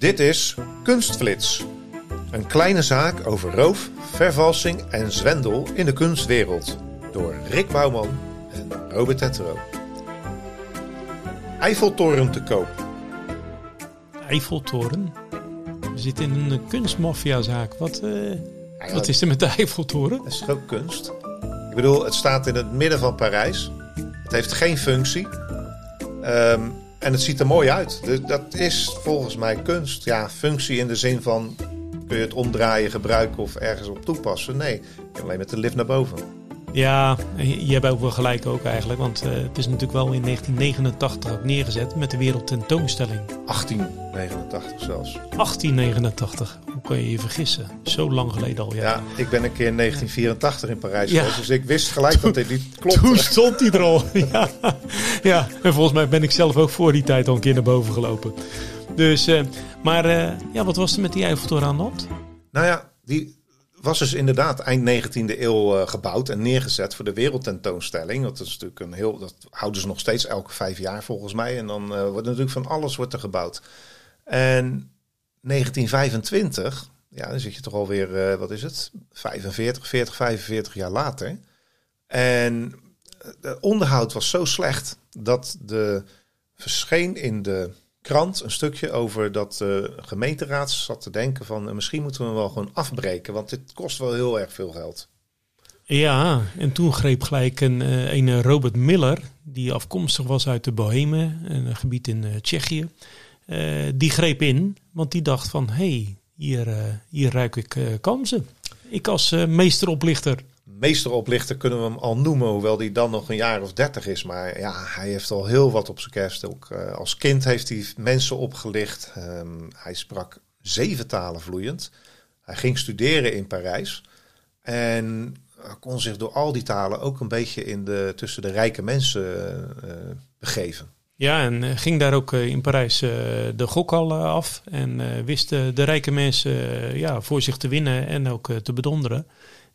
Dit is Kunstflits. Een kleine zaak over roof, vervalsing en zwendel in de kunstwereld. Door Rick Bouwman en Robert Tettero. Eiffeltoren te koop. Eiffeltoren? We zitten in een kunstmaffiazaak. Wat, eh, wat is er met de Eiffeltoren? Dat is ook kunst. Ik bedoel, het staat in het midden van Parijs. Het heeft geen functie. Ehm, en het ziet er mooi uit. Dus dat is volgens mij kunst. Ja, functie in de zin van kun je het omdraaien, gebruiken of ergens op toepassen. Nee, alleen met de lift naar boven. Ja, je hebt ook wel gelijk ook eigenlijk. Want uh, het is natuurlijk wel in 1989 ook neergezet met de Wereldtentoonstelling. 1889 zelfs. 1889. Hoe kan je je vergissen? Zo lang geleden al. Ja, ja ik ben een keer in 1984 in Parijs geweest. Dus ik wist gelijk dat dit niet klopt. Toen stond hij er al. ja. ja, en volgens mij ben ik zelf ook voor die tijd al een keer naar boven gelopen. Dus, uh, maar uh, ja, wat was er met die Eiffeltoren aan de hand? Nou ja, die, was dus inderdaad eind 19e eeuw uh, gebouwd en neergezet voor de wereldtentoonstelling. Dat is natuurlijk een heel, dat houden ze nog steeds elke vijf jaar volgens mij. En dan uh, wordt natuurlijk van alles wordt er gebouwd. En 1925, ja, dan zit je toch alweer, uh, wat is het, 45, 40, 45 jaar later. En het onderhoud was zo slecht dat de verscheen in de krant een stukje over dat de uh, gemeenteraad zat te denken van misschien moeten we hem wel gewoon afbreken, want dit kost wel heel erg veel geld. Ja, en toen greep gelijk een, een Robert Miller, die afkomstig was uit de Bohemen, een gebied in Tsjechië. Die greep in, want die dacht van, hé, hey, hier, hier ruik ik kansen. Ik als meesteroplichter meesteroplichter kunnen we hem al noemen, hoewel hij dan nog een jaar of dertig is. Maar ja, hij heeft al heel wat op zijn kerst. Ook als kind heeft hij mensen opgelicht. Um, hij sprak zeven talen vloeiend. Hij ging studeren in Parijs. En kon zich door al die talen ook een beetje in de, tussen de rijke mensen begeven. Ja, en ging daar ook in Parijs de gokhal af. En wist de rijke mensen ja, voor zich te winnen en ook te bedonderen.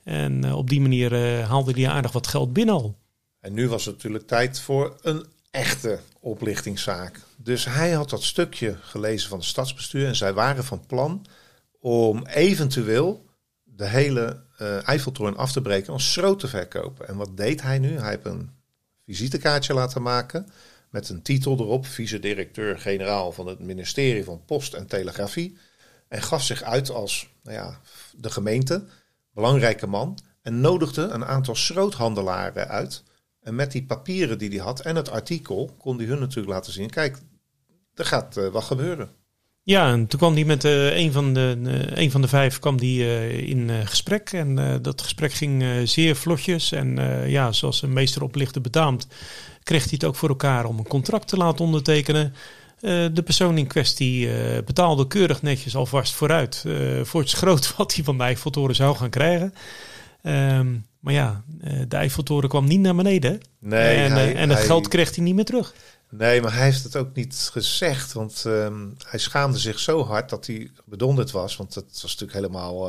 En op die manier haalde hij aardig wat geld binnen al. En nu was het natuurlijk tijd voor een echte oplichtingszaak. Dus hij had dat stukje gelezen van het stadsbestuur en zij waren van plan om eventueel de hele uh, Eiffeltoren af te breken als schroot te verkopen. En wat deed hij nu? Hij heeft een visitekaartje laten maken met een titel erop, vice-directeur-generaal van het ministerie van Post en Telegrafie. En gaf zich uit als nou ja, de gemeente belangrijke man, en nodigde een aantal schroothandelaren uit. En met die papieren die hij had en het artikel kon hij hun natuurlijk laten zien: kijk, er gaat uh, wat gebeuren. Ja, en toen kwam hij met uh, een, van de, uh, een van de vijf kwam die, in gesprek. En dat gesprek ging zeer vlotjes. En ja, zoals een meesteroplichter betaamt, kreeg hij het ook voor elkaar om een contract te laten ondertekenen. de persoon in kwestie betaalde keurig netjes alvast vooruit voor het schroot wat hij van de Eiffeltoren zou gaan krijgen. Um, maar ja, de Eiffeltoren kwam niet naar beneden. Nee, en, hij, en het hij, geld kreeg hij niet meer terug. Nee, maar hij heeft het ook niet gezegd. Want um, hij schaamde zich zo hard dat hij bedonderd was. Want dat was natuurlijk helemaal,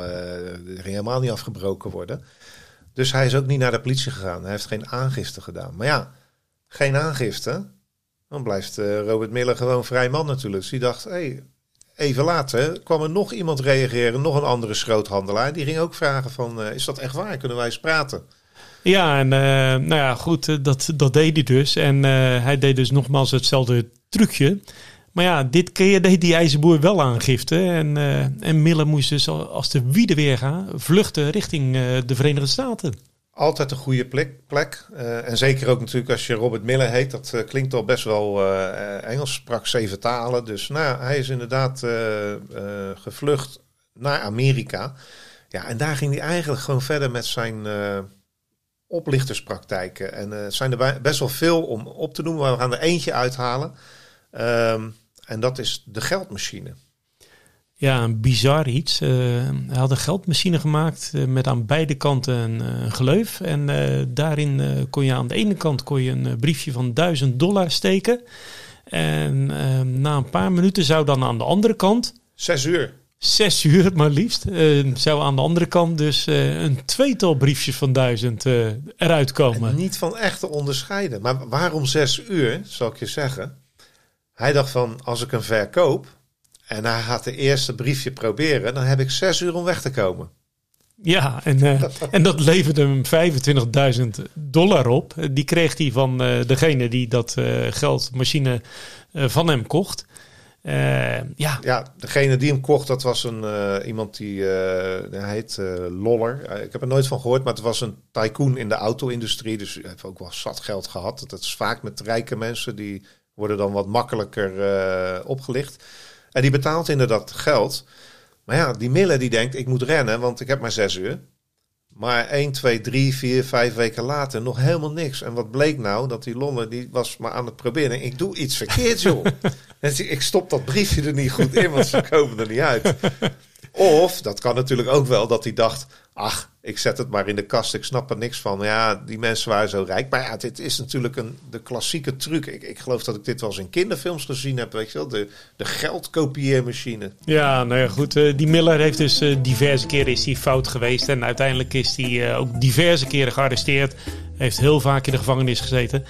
ging helemaal niet afgebroken worden. Dus hij is ook niet naar de politie gegaan. Hij heeft geen aangifte gedaan. Maar ja, geen aangifte. Dan blijft uh, Robert Miller gewoon vrij man natuurlijk. Dus die dacht, hey, even later kwam er nog iemand reageren, nog een andere schroothandelaar. Die ging ook vragen van, uh, is dat echt waar? Kunnen wij eens praten? Ja, en uh, nou ja, goed, dat, dat deed hij dus. En hij deed dus nogmaals hetzelfde trucje. Maar ja, dit keer deed die ijzerboer wel aangifte. En, uh, en Miller moest dus als de wiede weer gaan, vluchten richting de Verenigde Staten. Altijd een goede plek. plek. Uh, en zeker ook natuurlijk als je Robert Miller heet. Dat uh, klinkt al best wel uh, Engels. Sprak zeven talen. Dus nou, hij is inderdaad gevlucht naar Amerika. Ja, en daar ging hij eigenlijk gewoon verder met zijn oplichterspraktijken. En het zijn er best wel veel om op te noemen. Maar we gaan er eentje uithalen. Um, en dat is de geldmachine. Ja, een bizar iets. Uh, hij had een geldmachine gemaakt uh, met aan beide kanten een, uh, een gleuf. En daarin kon je aan de ene kant kon je een briefje van 1000 dollar steken. En na een paar minuten zou dan aan de andere kant... Zes uur. Zes uur maar liefst. zou aan de andere kant dus een tweetal briefjes van 1000 eruit komen. En niet van echt te onderscheiden. Maar waarom zes uur, zal ik je zeggen? Hij dacht van, als ik hem verkoop En hij gaat de eerste briefje proberen. Dan heb ik zes uur om weg te komen. Ja, en, uh, en dat leverde hem 25.000 dollar op. Die kreeg hij van uh, degene die dat uh, geldmachine van hem kocht. ja. ja, degene die hem kocht, dat was een, iemand die hij heet Loller. ik heb er nooit van gehoord, maar het was een tycoon in de auto-industrie. Dus hij heeft ook wel zat geld gehad. Dat is vaak met rijke mensen, die worden dan wat makkelijker opgelicht. En die betaalt inderdaad geld. Maar ja, die Mille die denkt, ik moet rennen, want ik heb maar zes uur. Maar 1, 2, 3, 4, 5 weken later nog helemaal niks. En wat bleek nou? Dat die Lolle, die was maar aan het proberen. Ik doe iets verkeerds, joh. ik stop dat briefje er niet goed in, want ze komen er niet uit. Of, dat kan natuurlijk ook wel, dat hij dacht... ach, ik zet het maar in de kast, ik snap er niks van. Ja, die mensen waren zo rijk. Maar ja, dit is natuurlijk een, de klassieke truc. Ik, ik geloof dat ik dit wel eens in kinderfilms gezien heb, weet je wel. De, de geldkopieermachine. Ja, nou ja, goed. Uh, die Miller heeft dus uh, diverse keren is hij fout geweest. En uiteindelijk is hij uh, ook diverse keren gearresteerd. Heeft heel vaak in de gevangenis gezeten.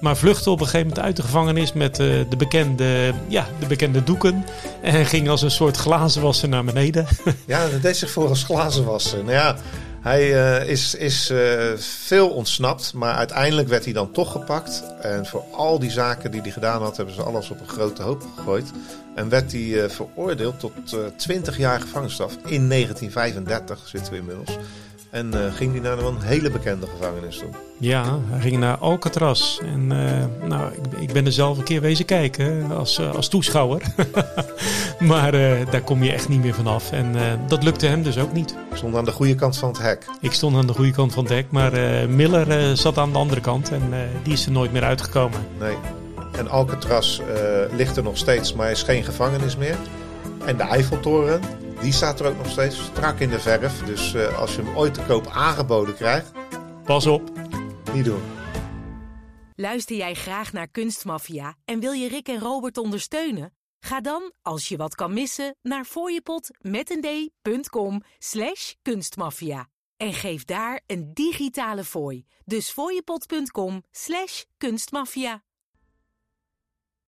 Maar vluchtte op een gegeven moment uit de gevangenis met de, bekende, ja, de bekende doeken. En ging als een soort glazenwasser naar beneden. ja, dat deed zich voor als glazenwasser. Nou ja, hij uh, is, is uh, veel ontsnapt, maar uiteindelijk werd hij dan toch gepakt. En voor al die zaken die hij gedaan had, hebben ze alles op een grote hoop gegooid. En werd hij veroordeeld tot 20 jaar gevangenisstraf. In 1935 zitten we inmiddels. En uh, ging hij naar een hele bekende gevangenis toe. Ja, hij ging naar Alcatraz. En uh, nou, ik, ik, ben er zelf een keer wezen kijken als, uh, als toeschouwer. maar daar kom je echt niet meer vanaf. En dat lukte hem dus ook niet. Ik stond aan de goede kant van het hek. Ik stond aan de goede kant van het hek. Maar Miller zat aan de andere kant. En die is er nooit meer uitgekomen. Nee. En Alcatraz ligt er nog steeds, maar is geen gevangenis meer. En de Eiffeltoren, die staat er ook nog steeds strak in de verf. Dus uh, als je hem ooit te koop aangeboden krijgt... Pas op. Niet doen. Luister jij graag naar Kunstmafia en wil je Rick en Robert ondersteunen? Ga dan, als je wat kan missen, naar fooiepot met een d.com slash kunstmafia. En geef daar een digitale fooi. Dus fooiepot.com slash kunstmafia.